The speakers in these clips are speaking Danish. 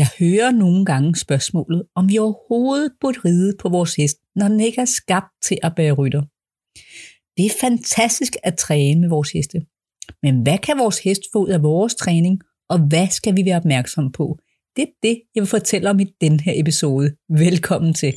Jeg hører nogle gange spørgsmålet, om vi overhovedet burde ride på vores hest, når den ikke er skabt til at bære rytter. Det er fantastisk at træne med vores heste. Men hvad kan vores hest få ud af vores træning, og hvad skal vi være opmærksomme på? Det er det, jeg vil fortælle om i den her episode. Velkommen til.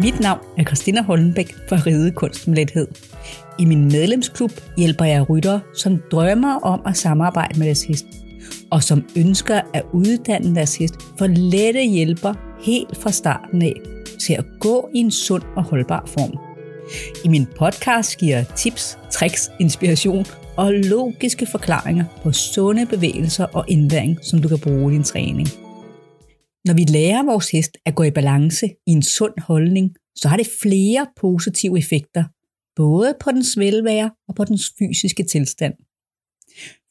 Mit navn er Christina Hollenbæk fra Ride Kunst med Lethed. I min medlemsklub hjælper jeg ryttere, som drømmer om at samarbejde med deres hest, og som ønsker at uddanne deres hest for lette hjælper helt fra starten af til at gå i en sund og holdbar form. I min podcast giver jeg tips, tricks, inspiration og logiske forklaringer på sunde bevægelser og indlæring, som du kan bruge i din træning. Når vi lærer vores hest at gå i balance i en sund holdning, så har det flere positive effekter, både på dens velvære og på dens fysiske tilstand.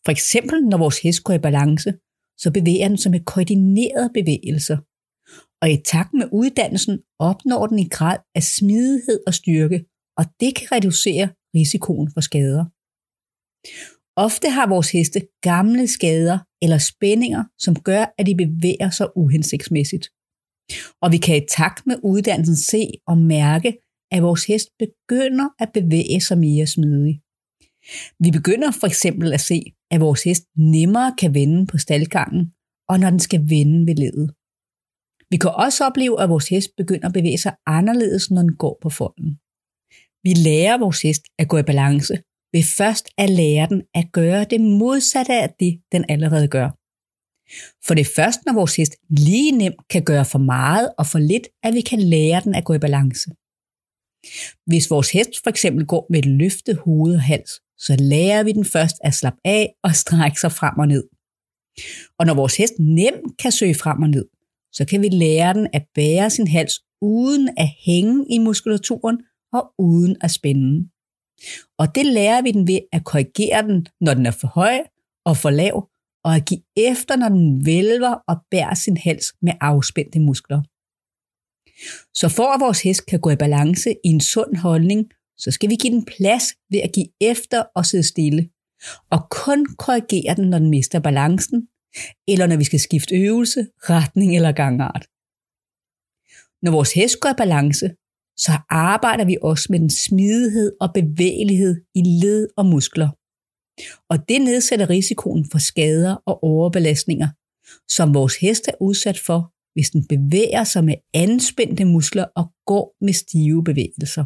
For eksempel når vores hest går i balance, så bevæger den sig med koordinerede bevægelser. Og i takt med uddannelsen opnår den i grad af smidighed og styrke, og det kan reducere risikoen for skader. Ofte har vores heste gamle skader eller spændinger, som gør, at de bevæger sig uhensigtsmæssigt. Og vi kan i takt med uddannelsen se og mærke, at vores hest begynder at bevæge sig mere smidigt. Vi begynder for eksempel at se, at vores hest nemmere kan vende på staldgangen, og når den skal vende ved ledet. Vi kan også opleve, at vores hest begynder at bevæge sig anderledes, når den går på folden. Vi lærer vores hest at gå i balance ved først at lære den at gøre det modsatte af det, den allerede gør. For det er først, når vores hest lige nemt kan gøre for meget og for lidt, at vi kan lære den at gå i balance. Hvis vores hest for eksempel går med et løftet hoved og hals, så lærer vi den først at slappe af og strække sig frem og ned. Og når vores hest nemt kan søge frem og ned, så kan vi lære den at bære sin hals uden at hænge i muskulaturen og uden at spænde. Og det lærer vi den ved at korrigere den, når den er for høj og for lav, og at give efter, når den vælver og bærer sin hals med afspændte muskler. Så for at vores hest kan gå i balance i en sund holdning, så skal vi give den plads ved at give efter og sidde stille. Og kun korrigere den, når den mister balancen, eller når vi skal skifte øvelse, retning eller gangart. Når vores hest går i balance, så arbejder vi også med den smidighed og bevægelighed i led og muskler. Og det nedsætter risikoen for skader og overbelastninger, som vores hest er udsat for, hvis den bevæger sig med anspændte muskler og går med stive bevægelser.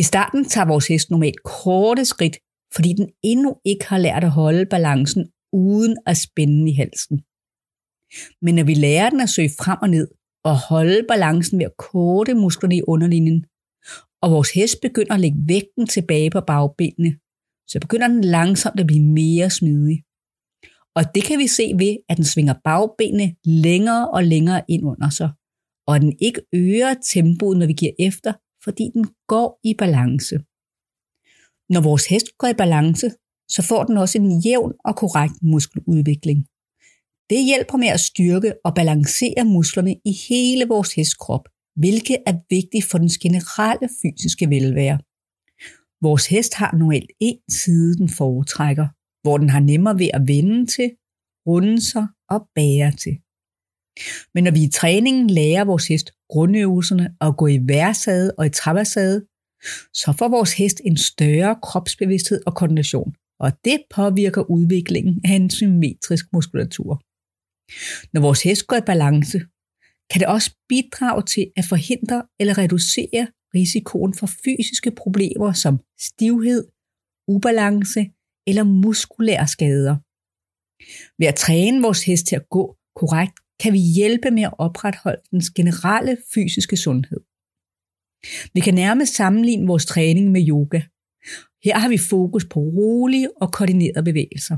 I starten tager vores hest normalt korte skridt, fordi den endnu ikke har lært at holde balancen uden at spænde i halsen. Men når vi lærer den at søge frem og ned, og holde balancen ved at korte musklerne i underlinjen, og vores hest begynder at lægge vægten tilbage på bagbenene, så begynder den langsomt at blive mere smidig. Og det kan vi se ved, at den svinger bagbenene længere og længere ind under sig, og at den ikke øger tempoet, når vi giver efter, fordi den går i balance. Når vores hest går i balance, så får den også en jævn og korrekt muskeludvikling. Det hjælper med at styrke og balancere musklerne i hele vores hestkrop, hvilket er vigtigt for den generelle fysiske velvære. Vores hest har normalt én side, den foretrækker, hvor den har nemmere ved at vende til, runde sig og bære til. Men når vi i træningen lærer vores hest grundøvelserne at gå i værsade og i traversade, så får vores hest en større kropsbevidsthed og koordination, og det påvirker udviklingen af en symmetrisk muskulatur. Når vores hest går i balance, kan det også bidrage til at forhindre eller reducere risikoen for fysiske problemer som stivhed, ubalance eller muskulære skader. Ved at træne vores hest til at gå korrekt, kan vi hjælpe med at opretholde dens generelle fysiske sundhed. Vi kan nærmest sammenligne vores træning med yoga. Her har vi fokus på rolige og koordinerede bevægelser.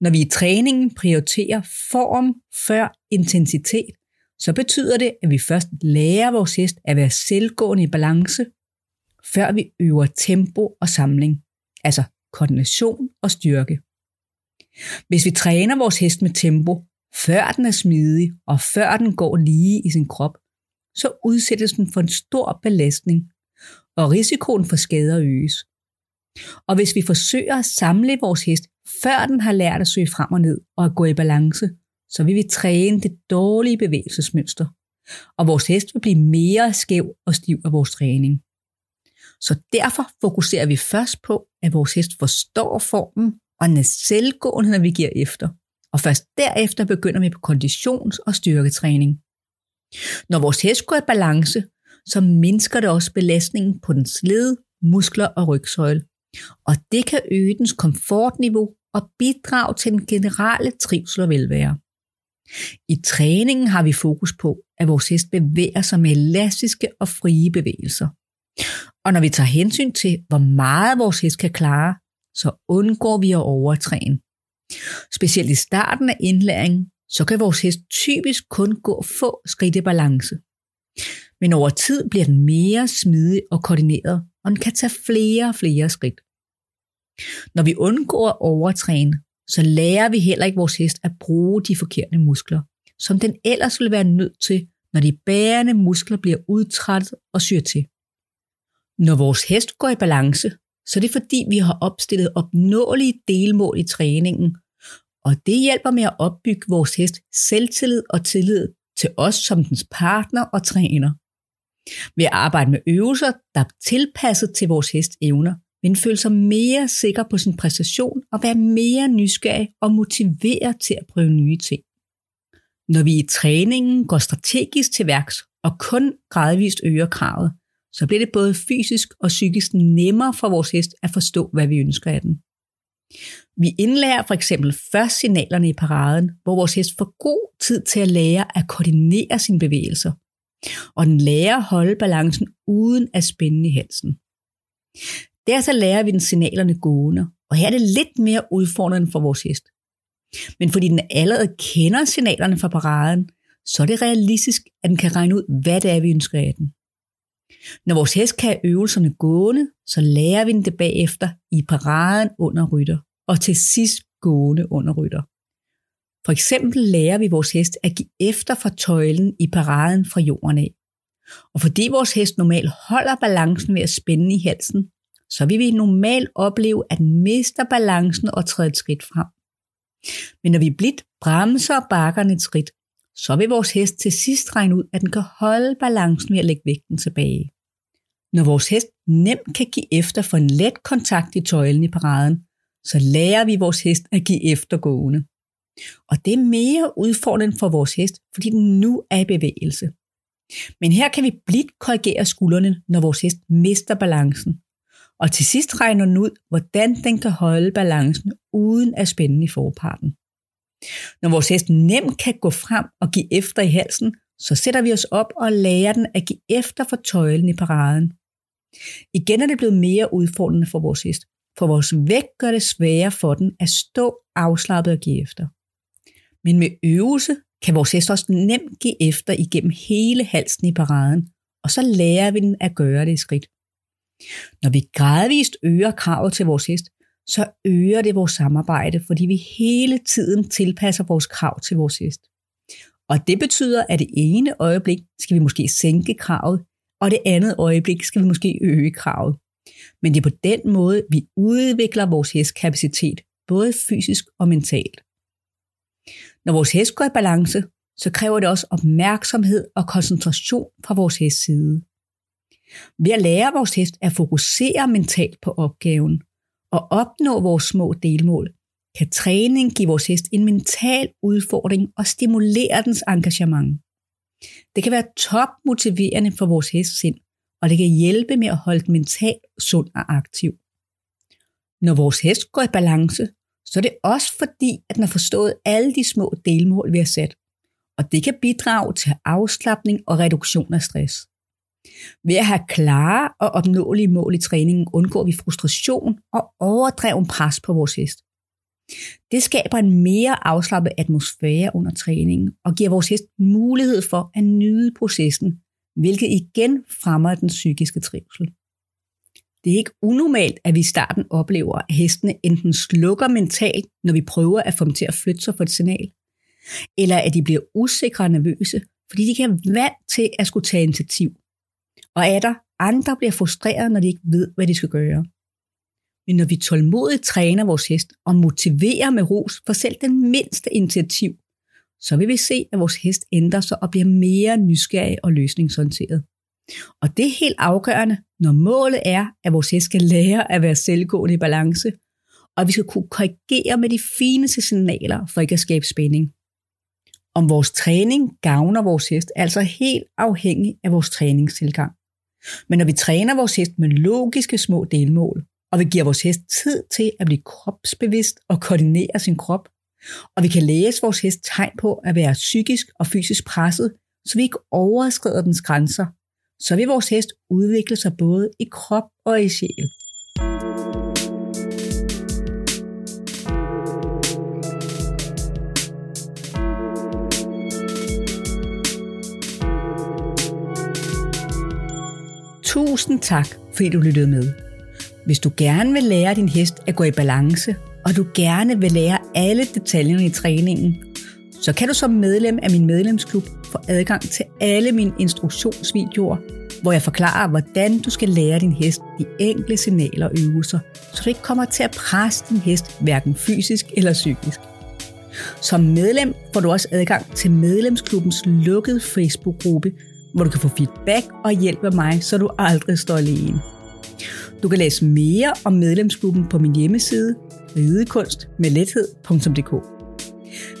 Når vi i træningen prioriterer form før intensitet, så betyder det, at vi først lærer vores hest at være selvgående i balance, før vi øver tempo og samling, altså koordination og styrke. Hvis vi træner vores hest med tempo, Før den er smidig, og før den går lige i sin krop, så udsættes den for en stor belastning, og risikoen for skader øges. Og hvis vi forsøger at samle vores hest, før den har lært at søge frem og ned og at gå i balance, så vil vi træne det dårlige bevægelsesmønster, og vores hest vil blive mere skæv og stiv af vores træning. Så derfor fokuserer vi først på, at vores hest forstår formen, og den er selvgående, når vi giver efter. Og først derefter begynder vi på konditions- og styrketræning. Når vores hest går i balance, så mindsker det også belastningen på dens led, muskler og rygsøjle. Og det kan øge dens komfortniveau og bidrage til den generelle trivsel og velvære. I træningen har vi fokus på, at vores hest bevæger sig med elastiske og frie bevægelser. Og når vi tager hensyn til, hvor meget vores hest kan klare, så undgår vi at overtræne. Specielt i starten af indlæringen, så kan vores hest typisk kun gå få skridt i balance. Men over tid bliver den mere smidig og koordineret, og den kan tage flere og flere skridt. Når vi undgår at overtræne, så lærer vi heller ikke vores hest at bruge de forkerte muskler, som den ellers ville være nødt til, når de bærende muskler bliver udtrættet og syr til. Når vores hest går i balance, så er det fordi, vi har opstillet opnåelige delmål i træningen, og det hjælper med at opbygge vores hest selvtillid og tillid til os som dens partner og træner. Ved at arbejde med øvelser, der er tilpasset til vores hest evner, vil føle sig mere sikker på sin præstation og være mere nysgerrig og motiveret til at prøve nye ting. Når vi i træningen går strategisk til værks og kun gradvist øger kravet, så bliver det både fysisk og psykisk nemmere for vores hest at forstå, hvad vi ønsker af den. Vi indlærer for eksempel først signalerne i paraden, hvor vores hest får god tid til at lære at koordinere sine bevægelser, og den lærer at holde balancen uden at spænde i halsen. så lærer vi den signalerne gående, og her er det lidt mere udfordrende for vores hest. Men fordi den allerede kender signalerne fra paraden, så er det realistisk, at den kan regne ud, hvad det er, vi ønsker af den. Når vores hest kan øvelserne gående, så lærer vi den det bagefter i paraden under rytter, og til sidst gående under rytter. For eksempel lærer vi vores hest at give efter for tøjlen i paraden fra jorden af. Og fordi vores hest normalt holder balancen ved at spænde i halsen, så vil vi normalt opleve, at den mister balancen og træder et skridt frem. Men når vi blidt bremser bakkerne et skridt, så vil vores hest til sidst regne ud, at den kan holde balancen ved at lægge vægten tilbage. Når vores hest nemt kan give efter for en let kontakt i tøjlen i paraden, så lærer vi vores hest at give efter gående. Og det er mere udfordrende for vores hest, fordi den nu er i bevægelse. Men her kan vi blidt korrigere skuldrene, når vores hest mister balancen. Og til sidst regner den ud, hvordan den kan holde balancen uden at spænde i forparten. Når vores hest nemt kan gå frem og give efter i halsen, så sætter vi os op og lærer den at give efter for tøjlen i paraden. Igen er det blevet mere udfordrende for vores hest, for vores vægt gør det sværere for den at stå afslappet og give efter. Men med øvelse kan vores hest også nemt give efter igennem hele halsen i paraden, og så lærer vi den at gøre det i skridt. Når vi gradvist øger kravet til vores hest, så øger det vores samarbejde, fordi vi hele tiden tilpasser vores krav til vores hest. Og det betyder, at det ene øjeblik skal vi måske sænke kravet, og det andet øjeblik skal vi måske øge kravet. Men det er på den måde, vi udvikler vores hestkapacitet, både fysisk og mentalt. Når vores hest går i balance, så kræver det også opmærksomhed og koncentration fra vores hest side. Ved at lære vores hest at fokusere mentalt på opgaven og opnå vores små delmål, kan træning give vores hest en mental udfordring og stimulere dens engagement. Det kan være topmotiverende for vores hest sind, og det kan hjælpe med at holde den mentalt sund og aktiv. Når vores hest går i balance, så er det også fordi, at den har forstået alle de små delmål, vi har sat. Og det kan bidrage til afslappning og reduktion af stress. Ved at have klare og opnåelige mål i træningen undgår vi frustration og overdreven pres på vores hest. Det skaber en mere afslappet atmosfære under træningen og giver vores hest mulighed for at nyde processen, hvilket igen fremmer den psykiske trivsel. Det er ikke unormalt, at vi i starten oplever, at hestene enten slukker mentalt, når vi prøver at få dem til at flytte sig for et signal, eller at de bliver usikre og nervøse, fordi de kan være vant til at skulle tage initiativ. Og er der andre bliver frustreret, når de ikke ved, hvad de skal gøre. Men når vi tålmodigt træner vores hest og motiverer med ros for selv den mindste initiativ, så vil vi se, at vores hest ændrer sig og bliver mere nysgerrig og løsningsorienteret. Og det er helt afgørende, når målet er, at vores hest skal lære at være selvgående i balance, og vi skal kunne korrigere med de fineste signaler for ikke at skabe spænding. Om vores træning gavner vores hest er altså helt afhængig af vores træningstilgang. Men når vi træner vores hest med logiske små delmål, og vi giver vores hest tid til at blive kropsbevidst og koordinere sin krop, og vi kan læse vores hest tegn på at være psykisk og fysisk presset, så vi ikke overskrider dens grænser, så vil vores hest udvikle sig både i krop og i sjæl. Tusind tak, fordi du lyttede med. Hvis du gerne vil lære din hest at gå i balance, og du gerne vil lære alle detaljerne i træningen, så kan du som medlem af min medlemsklub få adgang til alle mine instruktionsvideoer, hvor jeg forklarer, hvordan du skal lære din hest de enkle signaler og øvelser, så du ikke kommer til at presse din hest hverken fysisk eller psykisk. Som medlem får du også adgang til medlemsklubbens lukkede Facebook-gruppe, hvor du kan få feedback og hjælp af mig, så du aldrig står alene. Du kan læse mere om medlemsgruppen på min hjemmeside, ridekunstmedlethed.dk.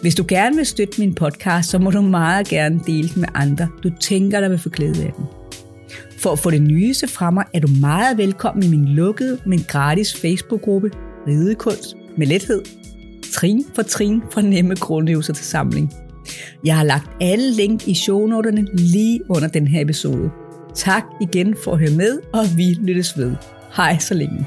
Hvis du gerne vil støtte min podcast, så må du meget gerne dele den med andre, du tænker, der vil få glæde af den. For at få det nyeste fra mig, er du meget velkommen i min lukkede, men gratis Facebook-gruppe Ridekunst med lethed. Trin for trin fra nemme grundøvelser til samling. Jeg har lagt alle link i shownoterne lige under den her episode. Tak igen for at høre med, og vi lyttes ved. Hej så længe.